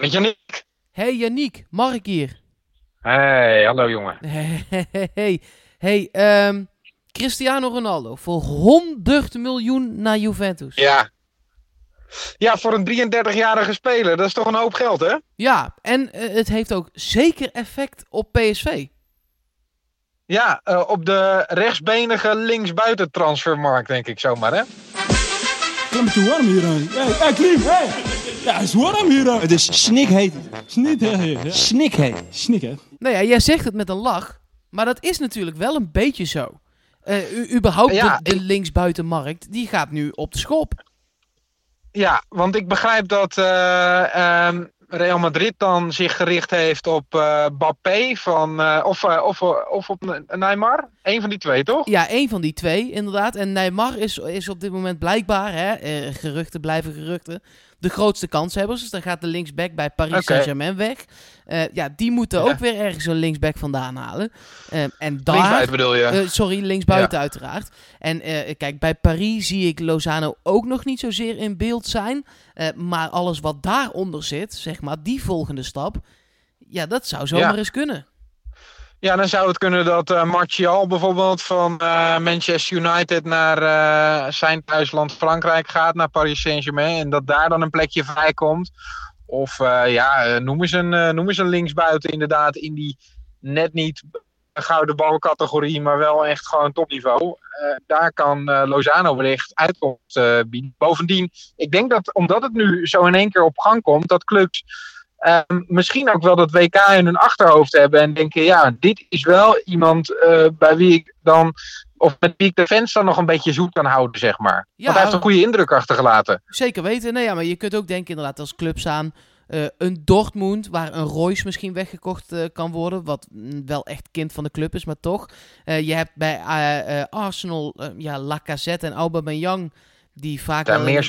Met Janiek. Hey Yannick, Mark hier. Hey, hallo jongen. Hey, hey, hey ehm, Cristiano Ronaldo voor 100 miljoen naar Juventus. Ja. Ja, voor een 33-jarige speler, dat is toch een hoop geld, hè? Ja, en eh, het heeft ook zeker effect op PSV. Ja, eh, op de rechtsbenige linksbuiten transfermarkt, denk ik zomaar, hè? Een beetje warm hier. Hey, hey Klim, hey. Ja, het is warm hier. Het is snikheet. Ja. Snikheet. Snik, hè. Nou ja, jij zegt het met een lach, maar dat is natuurlijk wel een beetje zo. Eh, u- überhaupt Ja, de, de ik- linksbuitenmarkt, die gaat nu op de schop. Ja, want ik begrijp dat eh, ehm, Real Madrid dan zich gericht heeft op eh Bappé van, eh, of, of, of op Neymar. Eén van die twee, toch? Ja, één van die twee, inderdaad. En Neymar is, is op dit moment blijkbaar, hè, geruchten blijven geruchten, de grootste kanshebbers. Dus dan gaat de linksback bij Paris. Saint-Germain weg. Eh, ja, die moeten Ja. ook weer ergens een linksback vandaan halen. Eh, en daar... Linksbuiten bedoel je? Eh, sorry, linksbuiten uiteraard. En kijk, bij Paris zie ik Lozano ook nog niet zozeer in beeld zijn. Maar alles wat daaronder zit, zeg maar, die volgende stap. Ja, dat zou zomaar Ja. eens kunnen. Ja, dan zou het kunnen dat eh Martial bijvoorbeeld van eh, Manchester United naar eh, zijn thuisland Frankrijk gaat, naar Paris Saint-Germain. En dat daar dan een plekje vrijkomt. Of eh, ja, noem, eens een, noem eens een linksbuiten inderdaad in die net niet gouden balcategorie, maar wel echt gewoon topniveau. Daar kan Lozano wellicht uitkomst bieden. Bovendien, ik denk dat omdat het nu zo in één keer op gang komt, dat clubs Ehm, misschien ook wel dat WK in hun achterhoofd hebben en denken, ja, dit is wel iemand eh, bij wie ik dan, of met wie ik de fans dan nog een beetje zoet kan houden, zeg maar. Ja. Want hij heeft een goede indruk achtergelaten. Zeker weten. Nee, ja, maar je kunt ook denken inderdaad als clubs aan eh, een Dortmund, waar een Royce misschien weggekocht eh, kan worden. Wat mm, wel echt kind van de club is, maar toch. Je hebt bij Arsenal ja, Lacazette en Aubameyang, die vaak Daar meer.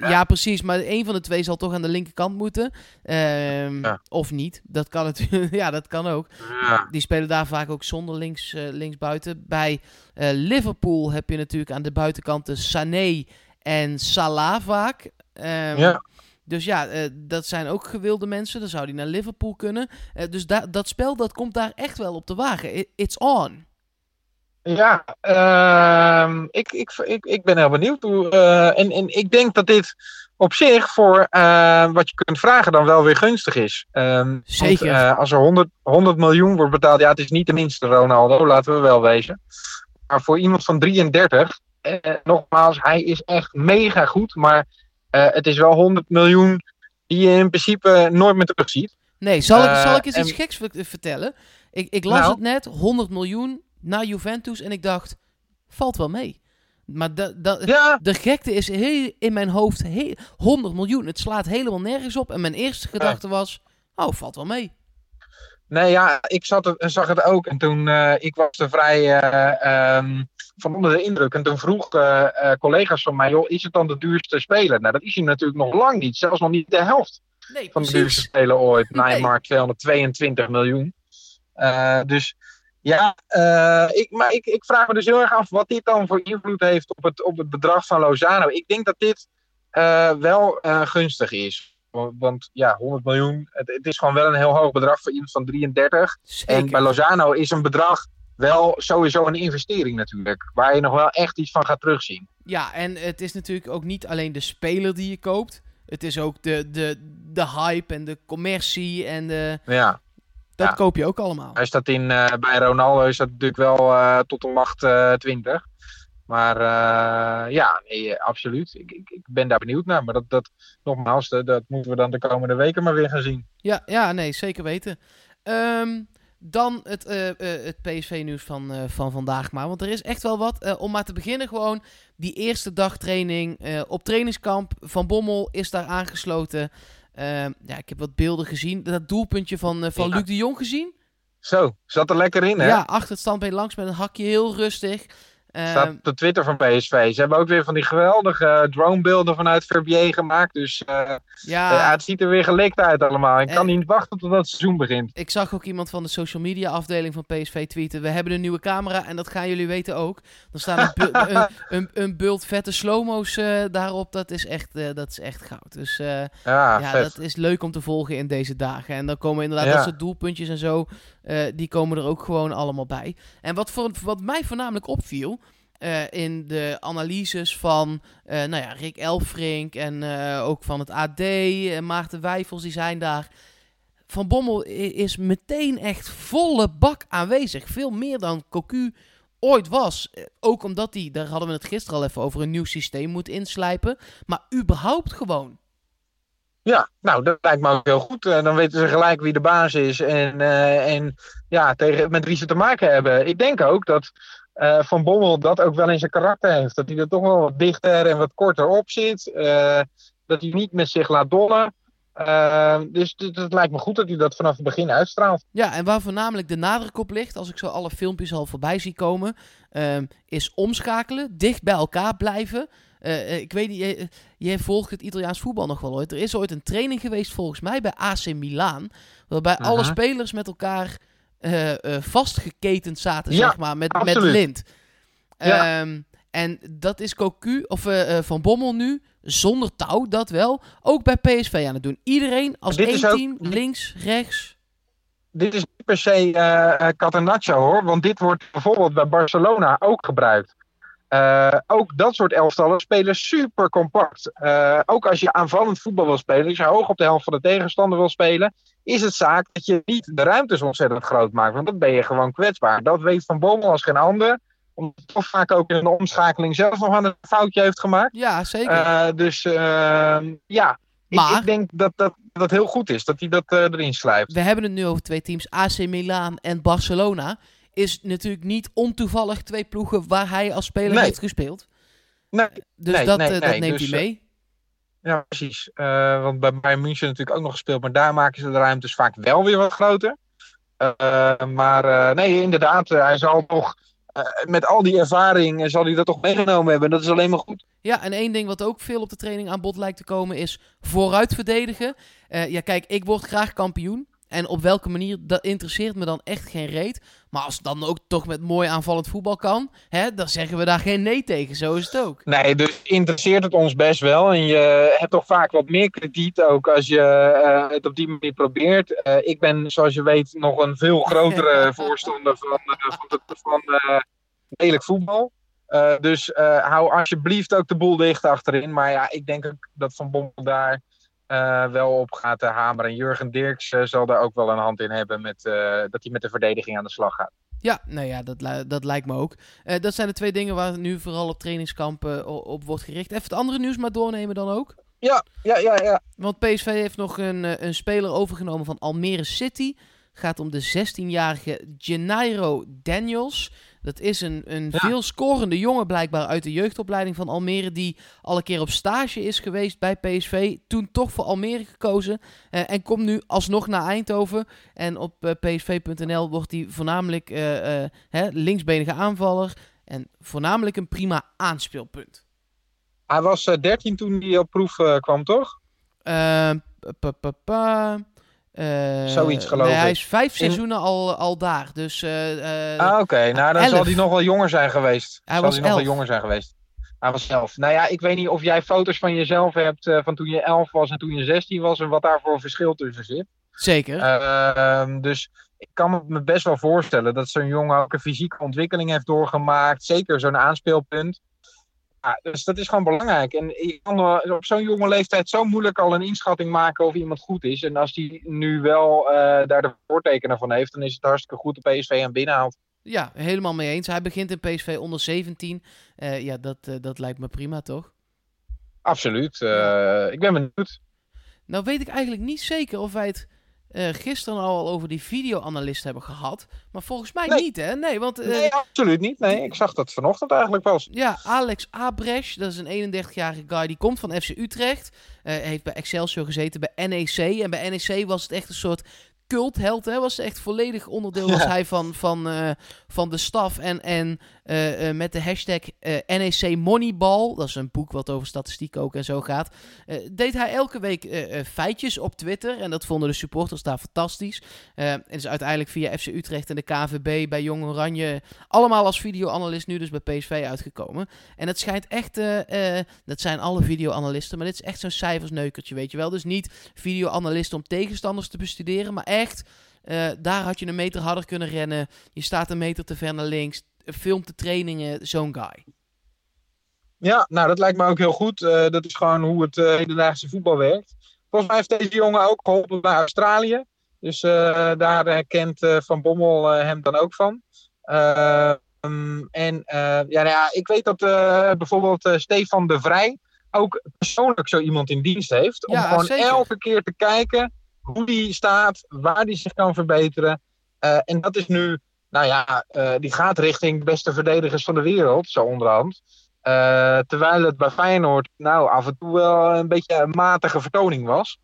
Ja, precies. Maar een van de twee zal toch aan de linkerkant moeten. Ehm, Ja. Of niet. Dat kan natuurlijk. ja, dat kan ook. Ja. Die spelen daar vaak ook zonder links, eh, linksbuiten. Bij eh, Liverpool heb je natuurlijk aan de buitenkanten Sané en Salah vaak. Ehm, Ja. Dus ja, eh, dat zijn ook gewilde mensen. Dan zou die naar Liverpool kunnen. Dus da- dat spel dat komt daar echt wel op de wagen. It's on. Ja, ehm, ik, ik, ik, ik ben heel benieuwd. Hoe, eh, en, en ik denk dat dit op zich voor eh, wat je kunt vragen dan wel weer gunstig is. Ehm, want, Zeker. eh, als er 100, 100 miljoen wordt betaald, ja, het is niet de minste Ronaldo, laten we wel wezen. Maar voor iemand van 33, eh, nogmaals, hij is echt mega goed. Maar het is wel 100 miljoen die je in principe nooit meer terugziet. Nee, zal ik, zal ik eens en- iets geks ver- vertellen? Ik, ik las Nou. het net, 100 miljoen naar Juventus. En ik dacht, valt wel mee. Maar Ja, de gekte is heel, in mijn hoofd heel, 100 miljoen. Het slaat helemaal nergens op. En mijn eerste gedachte was, oh, valt wel mee. Nee, ja, ik zat het, zag het ook. En toen, eh, ik was er vrij eh, ehm, van onder de indruk. En toen vroeg eh, collega's van mij, joh, is het dan de duurste speler? Nou, dat is hij natuurlijk nog lang niet. Zelfs nog niet de helft Nee, van de duurste speler ooit. Nee. Neymar 222 miljoen. Dus ja, eh, ik, maar ik, ik vraag me dus heel erg af wat dit dan voor invloed heeft op het, op het bedrag van Lozano. Ik denk dat dit eh, wel eh, gunstig is. Want, want ja, 100 miljoen, het, het is gewoon wel een heel hoog bedrag voor iemand van 33. En bij Zeker. Lozano is een bedrag wel sowieso een investering natuurlijk. Waar je nog wel echt iets van gaat terugzien. Ja, en het is natuurlijk ook niet alleen de speler die je koopt. Het is ook de, de, de hype en de commercie. En de, Ja, dat Ja. koop je ook allemaal. hij staat in, eh, bij Ronaldo is dat natuurlijk wel eh, tot de macht eh 20. Maar ja, nee, absoluut. Ik, ik, ik ben daar benieuwd naar. Maar dat, dat nogmaals, dat, dat moeten we dan de komende weken maar weer gaan zien. Ja, ja nee, zeker weten. Ehm, dan het, het PSV-nieuws van, van vandaag maar. Want er is echt wel wat. Om maar te beginnen gewoon die eerste dag training op trainingskamp. Van Bommel is daar aangesloten. Ehm, ja, ik heb wat beelden gezien. Dat doelpuntje van, eh, van Ja. Luc de Jong gezien. Zo, zat er lekker in hè? Ja, achter het standbeen langs met een hakje heel rustig. Staat Ehm, op de Twitter van PSV. Ze hebben ook weer van die geweldige dronebeelden vanuit Verbier gemaakt. Dus eh, ja, ja, het ziet er weer gelikt uit allemaal. Ik kan niet wachten tot het seizoen begint. ik zag ook iemand van de social media afdeling van PSV tweeten. We hebben een nieuwe camera en dat gaan jullie weten ook. Dan staan een, een, een, een bult vette slow-mo's eh, daarop. Dat is, echt, eh, dat is echt goud. Dus eh, Ja, ja, dat is leuk om te volgen in deze dagen. En dan komen inderdaad Ja. dat soort doelpuntjes en zo. Eh, die komen er ook gewoon allemaal bij. En wat, voor, wat mij voornamelijk opviel. eh, in de analyses van eh, nou ja, Rick Elfrink en ook van het AD en Maarten Wijfels, die zijn daar. Van Bommel is meteen echt volle bak aanwezig. Veel meer dan Cocu ooit was. Ook omdat hij, daar hadden we het gisteren al even over, een nieuw systeem moet inslijpen. Maar überhaupt gewoon. Ja, nou, dat lijkt me ook heel goed. Eh, dan weten ze gelijk wie de baas is en, eh, en ja, tegen, met wie ze te maken hebben. Ik denk ook dat eh, Van Bommel dat ook wel in zijn karakter heeft. Dat hij er toch wel wat dichter en wat korter op zit. Dat hij niet met zich laat dollen. Dus het lijkt me goed dat hij dat vanaf het begin uitstraalt. Ja, en waar voornamelijk de nadruk op ligt, als ik zo alle filmpjes al voorbij zie komen, is omschakelen, dicht bij elkaar blijven. Eh, eh, ik weet niet, jij, jij volgt het Italiaans voetbal nog wel ooit. Er is ooit een training geweest volgens mij bij AC Milan, waarbij alle spelers met elkaar eh, eh, vastgeketend zaten, Ja, zeg maar, met, met lint. Ja. Ehm, en dat is Cocu, of eh, eh, Van Bommel nu, zonder touw, dat wel, ook bij PSV aan het doen. Iedereen als Dit één is ook- team, links, rechts. Dit is niet per se eh Catenaccio hoor, want dit wordt bijvoorbeeld bij Barcelona ook gebruikt. Eh, ook dat soort elftallen spelen super compact. Eh, ook als je aanvallend voetbal wil spelen, als je hoog op de helft van de tegenstander wil spelen, is het zaak dat je niet de ruimtes ontzettend groot maakt, want dan ben je gewoon kwetsbaar. Dat weet Van Bommel als geen ander, omdat hij toch vaak ook in een omschakeling zelf nog aan een foutje heeft gemaakt. Ja, zeker. Eh, dus eh, ja, ik, Maar- ik denk dat dat, dat heel goed is, dat hij dat erin slijpt. we hebben het nu over twee teams, AC Milan en Barcelona. Is natuurlijk niet ontoevallig twee ploegen waar hij als speler Nee. heeft gespeeld. Nee, Dus Nee, dat, nee, eh, dat nee, neemt dus, hij mee. Ja, precies. Eh, want bij Bayern München natuurlijk ook nog gespeeld, maar daar maken ze de ruimtes vaak wel weer wat groter. Eh, maar eh, nee, inderdaad, eh, hij zal toch eh, met al die ervaring eh, zal hij dat toch meegenomen hebben. En dat is alleen maar goed. Ja, en één ding wat ook veel op de training aan bod lijkt te komen is vooruit verdedigen. Eh, ja, kijk, ik word graag kampioen. En op welke manier, dat interesseert me dan echt geen reet. Maar als het dan ook toch met mooi aanvallend voetbal kan, hè, dan zeggen we daar geen nee tegen. Zo is het ook. Nee, dus interesseert het ons best wel. En je hebt toch vaak wat meer krediet ook als je eh, het op die manier probeert. Eh, ik ben, zoals je weet, nog een veel grotere voorstander van, eh, van, van lelijk voetbal. Dus hou alsjeblieft ook de boel dicht achterin. Maar ja, ik denk ook dat Van Bommel daar eh, wel op gaat hameren. En Jurgen Dirks eh, zal daar ook wel een hand in hebben met, eh, dat hij met de verdediging aan de slag gaat. Ja, nou ja, dat, li- dat lijkt me ook. Dat zijn de twee dingen waar nu vooral op trainingskampen op wordt gericht. Even het andere nieuws maar doornemen dan ook. Ja, ja, ja, ja. Want PSV heeft nog een, een speler overgenomen van Almere City. Gaat om de 16-jarige Gennaro Daniels. Dat is een, een Ja. veel scorende jongen blijkbaar uit de jeugdopleiding van Almere. Die al een keer op stage is geweest bij PSV. Toen toch voor Almere gekozen. eh, en komt nu alsnog naar Eindhoven. En op eh, psv.nl wordt hij voornamelijk eh, hè, linksbenige aanvaller. En voornamelijk een prima aanspeelpunt. Hij was eh, 13 toen hij op proef kwam, toch? Eh, pa, pa, pa. Eh, Zoiets, geloof nee, Hij ik. is vijf In- seizoenen al, al daar. Dus eh, eh, Ah, oké. Nou, dan elf. zal hij nog wel jonger zijn geweest. Hij zal was hij nog wel elf. jonger zijn geweest. Hij was elf. Nou ja, ik weet niet of jij foto's van jezelf hebt van toen je elf was en toen je 16 was en wat daar voor verschil tussen zit. zeker. Ehm, dus ik kan me- me best wel voorstellen dat zo'n jongen ook een fysieke ontwikkeling heeft doorgemaakt. Zeker zo'n aanspeelpunt. Ja, dus dat is gewoon belangrijk. En je kan op zo'n jonge leeftijd zo moeilijk al een inschatting maken of iemand goed is. En als die nu wel eh, daar de voortekenen van heeft, dan is het hartstikke goed dat PSV hem binnenhaalt. Ja, helemaal mee eens. Hij begint in PSV onder 17. Eh, ja, dat, eh, dat lijkt me prima, toch? Absoluut. Ik ben benieuwd. Nou weet ik eigenlijk niet zeker of wij het eh, gisteren al over die videoanalist hebben gehad. Maar volgens mij Nee. niet, hè? Nee, want eh, Nee, absoluut niet. Nee, ik zag dat vanochtend eigenlijk pas. Ja, Alex Abresch, dat is een 31-jarige guy, die komt van FC Utrecht. eh, heeft bij Excelsior gezeten, bij NEC. En bij NEC was het echt een soort cultheld, hè. Was echt volledig onderdeel was Ja. hij van, van, van de staf. En, en eh, eh, met de hashtag eh, NEC Moneyball. Dat is een boek wat over statistiek ook en zo gaat. deed hij elke week feitjes op Twitter. En dat vonden de supporters daar fantastisch. En is uiteindelijk via FC Utrecht en de KVB bij Jong Oranje allemaal als videoanalist nu dus bij PSV uitgekomen. En het schijnt echt, dat zijn alle videoanalisten, maar dit is echt zo'n cijfersneukertje, weet je wel. Dus niet videoanalisten om tegenstanders te bestuderen, maar echt, daar had je een meter harder kunnen rennen. Je staat een meter te ver naar links, filmt de trainingen, zo'n guy. Ja, nou dat lijkt me ook heel goed. Eh, dat is gewoon hoe het eh, hedendaagse voetbal werkt. Volgens mij heeft deze jongen ook geholpen bij Australië. Dus eh, daar kent Van Bommel hem dan ook van. Eh, mm, en ja, nou ja, ik weet dat bijvoorbeeld Stefan de Vrij ook persoonlijk zo iemand in dienst heeft. Om Ja, gewoon zeker. elke keer te kijken hoe die staat, waar die zich kan verbeteren. En dat is nu, nou ja, eh, die gaat richting beste verdedigers van de wereld, zo onderhand. Eh, terwijl het bij Feyenoord nou af en toe wel een beetje een matige vertoning was.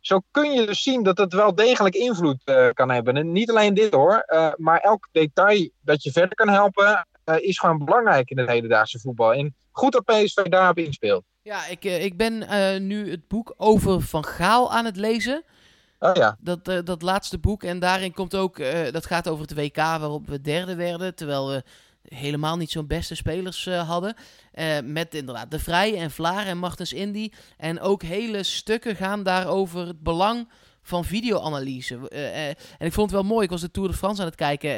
Zo kun je dus zien dat het wel degelijk invloed eh, kan hebben. En niet alleen dit hoor, maar elk detail dat je verder kan helpen, is gewoon belangrijk in het hedendaagse voetbal. En goed dat PSV daarop inspeelt. Ja, ik, ik ben nu het boek over Van Gaal aan het lezen. Oh ja, Dat, eh, dat laatste boek. En daarin komt ook, eh, dat gaat over het WK waarop we derde werden. Terwijl we helemaal niet zo'n beste spelers eh, hadden. Met inderdaad De Vrij en Vlaar en Martens Indy. En ook hele stukken gaan daar over het belang van videoanalyse. En ik vond het wel mooi. Ik was de Tour de France aan het kijken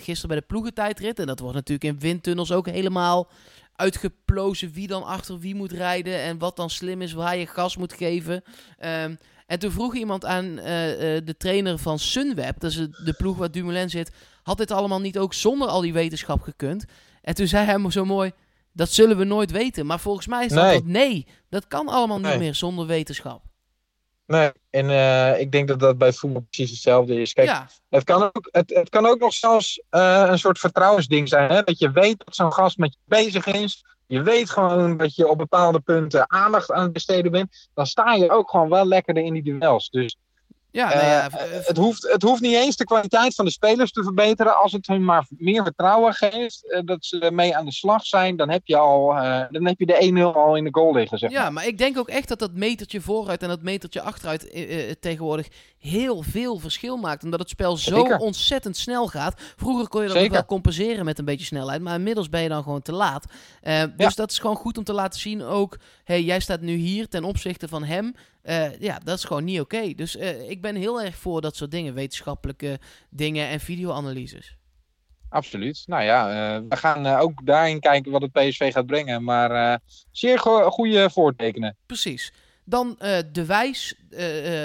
gisteren bij de ploegentijdrit. En dat wordt natuurlijk in windtunnels ook helemaal uitgeplozen wie dan achter wie moet rijden en wat dan slim is, waar je gas moet geven. Ehm, en toen vroeg iemand aan eh, eh, de trainer van Sunweb, dat is de ploeg waar Dumoulin zit, had dit allemaal niet ook zonder al die wetenschap gekund? En toen zei hij zo mooi, dat zullen we nooit weten. Maar volgens mij is dat Nee. dat nee, dat kan allemaal niet meer zonder wetenschap. Nee. En eh, ik denk dat dat bij voetbal precies hetzelfde is. Kijk, ja, Het kan ook, het, het kan ook nog zelfs eh, een soort vertrouwensding zijn. Hè? Dat je weet dat zo'n gast met je bezig is. Je weet gewoon dat je op bepaalde punten aandacht aan het besteden bent. Dan sta je ook gewoon wel lekkerder in die duels. Dus ja, eh, nou ja, eh, het, hoeft, het hoeft niet eens de kwaliteit van de spelers te verbeteren. Als het hun maar meer vertrouwen geeft. eh, dat ze mee aan de slag zijn. Dan heb je, al, dan heb je de 1-0 al in de goal liggen. Zeg maar. Ja, maar ik denk ook echt dat dat metertje vooruit en dat metertje achteruit tegenwoordig heel veel verschil maakt. Omdat het spel zo Zeker. ontzettend snel gaat. Vroeger kon je dat Zeker. wel compenseren met een beetje snelheid, maar inmiddels ben je dan gewoon te laat. Dus dat is gewoon goed om te laten zien ook, hey, jij staat nu hier ten opzichte van hem. Eh, ja, dat is gewoon niet oké. Dus eh, ik ben heel erg voor dat soort dingen, wetenschappelijke dingen en videoanalyses. Absoluut. Nou ja, eh, we gaan ook daarin kijken wat het PSV gaat brengen. Maar zeer go- goede voortekenen. Precies. Dan De Wijs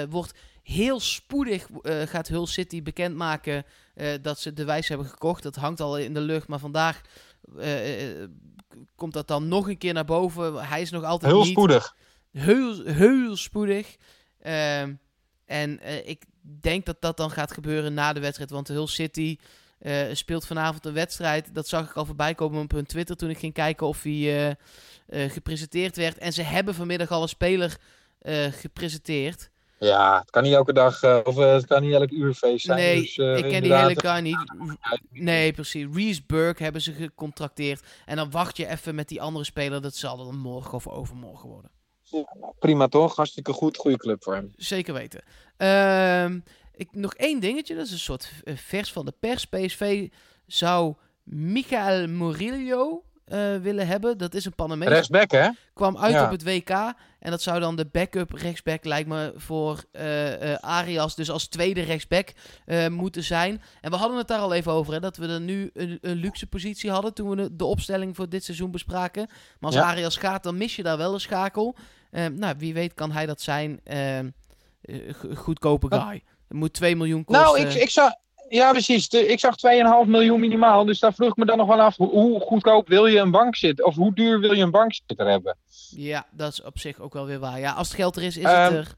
wordt heel spoedig, gaat Hull City bekendmaken eh, dat ze De Wijs hebben gekocht. Dat hangt al in de lucht, maar vandaag komt dat dan nog een keer naar boven. Hij is nog altijd Heel niet... spoedig. Heel, heel spoedig. Ehm, en eh, ik denk dat dat dan gaat gebeuren na de wedstrijd. Want Hull City eh, speelt vanavond een wedstrijd. Dat zag ik al voorbij komen op hun Twitter toen ik ging kijken of hij eh, gepresenteerd werd. En ze hebben vanmiddag al een speler gepresenteerd. Ja, het kan niet elke dag, of het kan niet elk uur feest zijn. nee, dus, ik ken die hele guy niet. Nee, precies. Reese Burke hebben ze gecontracteerd. En dan wacht je even met die andere speler. Dat zal dan morgen of overmorgen worden. Prima toch? Hartstikke goed. Goede club voor hem. Zeker weten. Ehm, ik, nog één dingetje, dat is een soort eh, vers van de pers. PSV zou Michael Murillo eh, willen hebben. Dat is een Panamees. Rechtsback hè? Kwam uit Ja. op het WK. En dat zou dan de backup rechtsback, lijkt me, voor eh, Arias. Dus als tweede rechtsback moeten zijn. En we hadden het daar al even over. Hè, dat we er nu een, een luxe positie hadden. Toen we de, de opstelling voor dit seizoen bespraken. Maar als Ja. Arias gaat, dan mis je daar wel een schakel. Eh, nou, wie weet kan hij dat zijn. eh, eh, go- goedkope guy. Het moet 2 miljoen kosten. Nou, ik, ik zag... Ja, precies. Ik zag 2,5 miljoen minimaal. Dus daar vroeg ik me dan nog wel af. Hoe, goedkoop wil je een bank zitten? Of hoe duur wil je een bankzitter hebben? Ja, dat is op zich ook wel weer waar. Ja, als het geld er is, is Ehm, het er.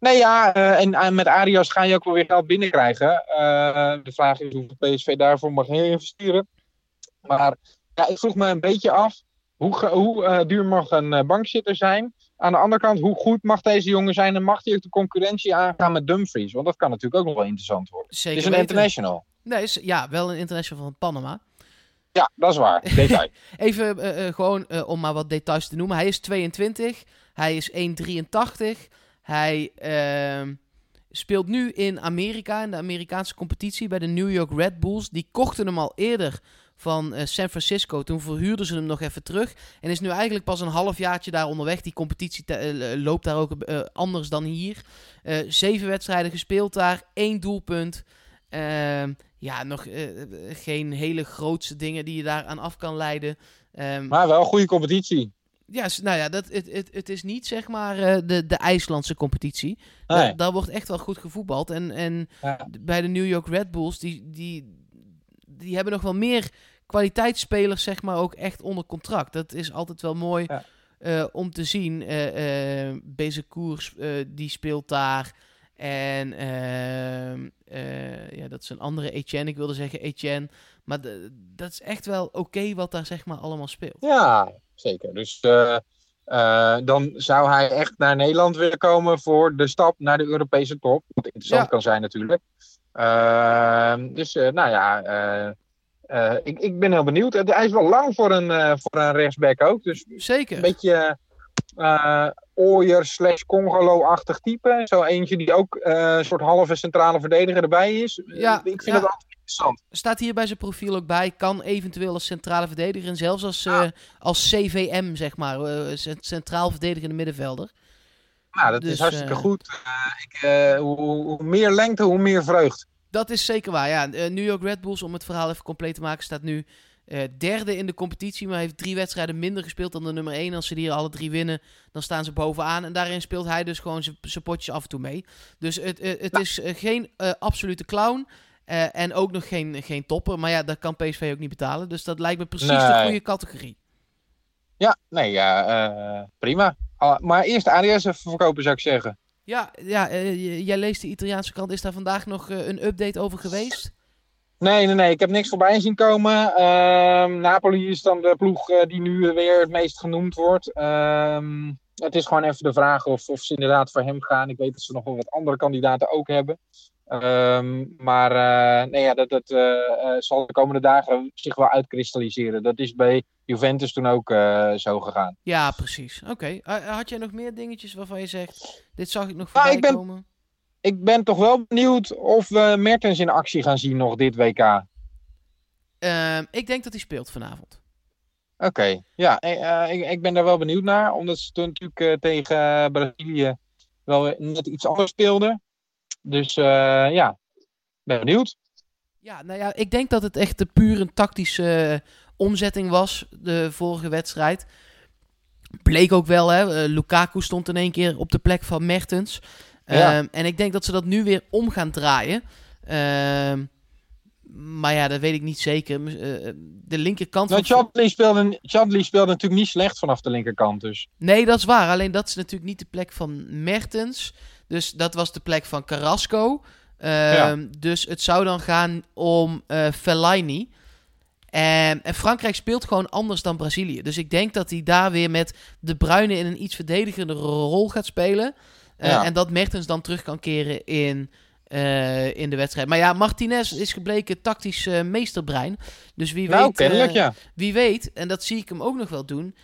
Nee, ja. eh, en, en met Arias ga je ook wel weer geld binnenkrijgen. Eh, de vraag is hoeveel PSV daarvoor mag investeren. Maar ja, ik vroeg me een beetje af. Hoe, hoe eh, duur mag een eh, bankzitter zijn? Aan de andere kant, hoe goed mag deze jongen zijn? En mag hij ook de concurrentie aangaan met Dumfries? Want dat kan natuurlijk ook nog wel interessant worden. Zeker Het is een international. Nee, is, ja, wel een international van Panama. Ja, dat is waar. Detail. Even eh, gewoon om maar wat details te noemen. Hij is 22. Hij is 1,83. Hij ehm, speelt nu in Amerika, in de Amerikaanse competitie bij de New York Red Bulls. Die kochten hem al eerder van eh, San Francisco. Toen verhuurden ze hem nog even terug. En is nu eigenlijk pas een halfjaartje daar onderweg. Die competitie eh, loopt daar ook eh, anders dan hier. Zeven wedstrijden gespeeld daar. één doelpunt. Ehm, ja, nog geen hele grootste dingen die je daar aan af kan leiden. Ehm, Maar wel een goede competitie. ja, nou ja, dat, het, het, het is niet zeg maar de, de IJslandse competitie. Nee. Daar, daar wordt echt wel goed gevoetbald. En, en Ja. bij de New York Red Bulls, die, die, die hebben nog wel meer kwaliteitsspelers zeg maar ook echt onder contract. Dat is altijd wel mooi Ja. eh, om te zien. eh eh Bezekoers, eh, die speelt daar. En ehm, eh, ja, dat is een andere Etienne. Ik wilde zeggen Etienne. Maar dat is echt wel oké wat daar zeg maar allemaal speelt. Ja, zeker. Dus dan zou hij echt naar Nederland willen komen voor de stap naar de Europese top. Wat interessant Ja. kan zijn natuurlijk. Ehm, dus eh, nou ja, eh, eh, ik, ik ben heel benieuwd. Hij is wel lang voor een, voor een rechtsback ook. Dus Zeker. een beetje eh Ooyer slash Congolo-achtig type. Zo eentje die ook een soort halve centrale verdediger erbij is. Ja, ik vind ja. het altijd interessant. Staat hier bij zijn profiel ook bij. Kan eventueel als centrale verdediger en zelfs als, als CVM, zeg maar. cent- centraal verdedigende middenvelder. Nou, dat Dus, is hartstikke eh, goed. Eh, ik, eh, hoe, hoe meer lengte, hoe meer vreugd. Dat is zeker waar. Ja, New York Red Bulls, om het verhaal even compleet te maken, staat nu derde in de competitie. Maar heeft drie wedstrijden minder gespeeld dan de nummer 1. Als ze die alle drie winnen, dan staan ze bovenaan. En daarin speelt hij dus gewoon zijn potjes af en toe mee. Dus het, het is geen absolute clown. en ook nog geen, geen topper. Maar ja, dat kan PSV ook niet betalen. Dus dat lijkt me precies de goede categorie. Ja, nee, ja, prima. Ah, maar eerst ADS even verkopen, zou ik zeggen. Ja, ja eh, jij leest de Italiaanse krant. Is daar vandaag nog eh, een update over geweest? Nee, nee, nee. Ik heb niks voorbij zien komen. Ehm, Napoli is dan de ploeg eh, die nu weer het meest genoemd wordt. Ehm, het is gewoon even de vraag of, of ze inderdaad voor hem gaan. Ik weet dat ze nog wel wat andere kandidaten ook hebben. Ehm, maar nee, ja, dat, dat zal de komende dagen zich wel uitkristalliseren. Dat is bij Juventus toen ook eh, zo gegaan. Ja, precies. Oké. Eh, had jij nog meer dingetjes waarvan je zegt... Dit zag ik nog Nou, voorbij ik ben- komen? Ik ben toch wel benieuwd of we Mertens in actie gaan zien nog dit WK. Ehm, ik denk dat hij speelt vanavond. Oké, ja, eh, eh, ik, ik ben daar wel benieuwd naar. Omdat ze toen natuurlijk eh, tegen Brazilië wel net iets anders speelden. Dus eh, ja, ben benieuwd. Ja, nou ja, ik denk dat het echt de puur een tactische eh, omzetting was, de vorige wedstrijd. Bleek ook wel, hè. eh, Lukaku stond in één keer op de plek van Mertens. Ja. Ehm, en ik denk dat ze dat nu weer om gaan draaien. Ehm, maar ja, dat weet ik niet zeker. Mis- eh, de linkerkant Nou, van... Speelde, natuurlijk niet slecht vanaf de linkerkant. Dus Nee, dat is waar. Alleen dat is natuurlijk niet de plek van Mertens. Dus dat was de plek van Carrasco. Ehm, Dus het zou dan gaan om eh Fellaini. En, en Frankrijk speelt gewoon anders dan Brazilië. Dus ik denk dat hij daar weer met de Bruine in een iets verdedigende rol gaat spelen. Eh, Ja. En dat Mertens dan terug kan keren in, eh, in de wedstrijd. Maar ja, Martinez is gebleken tactisch eh, meesterbrein. Dus wie nou, weet... ja. wie weet, en dat zie ik hem ook nog wel doen,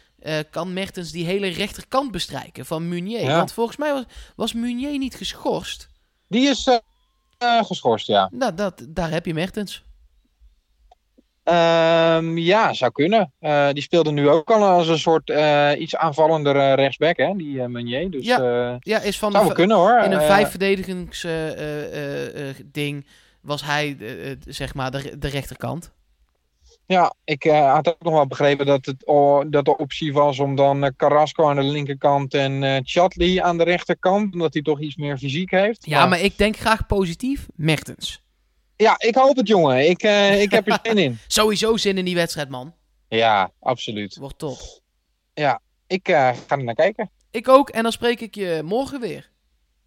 kan Mertens die hele rechterkant bestrijken van Meunier. Ja. Want volgens mij was, was Meunier niet geschorst. Die is geschorst, ja. Nou, dat, daar heb je Mertens. Ehm, ja, zou kunnen. Eh, die speelde nu ook al als een soort eh, iets aanvallender eh, rechtsback, hè, die eh, Meunier. Dus Ja, Ja, is van zou de, kunnen hoor. in een Eh, vijf verdedigings eh, eh, eh, eh, ding was hij zeg maar de, de rechterkant. Ja, ik had ook nog wel begrepen dat, het, oh, dat de optie was om dan Carrasco aan de linkerkant en eh Chatli aan de rechterkant. Omdat hij toch iets meer fysiek heeft. Ja, maar ik denk graag positief. Mertens. Ja, ik hoop het jongen. Ik, eh, ik heb er zin in. Sowieso zin in die wedstrijd, man. Ja, absoluut. Wordt top. Ik eh, ga er naar kijken. Ik ook, en dan spreek ik je morgen weer.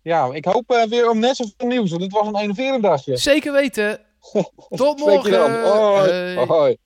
Ja, ik hoop eh, weer om net zoveel nieuws. Want het was een enerverend dagje. Zeker weten. Tot morgen. Hoi.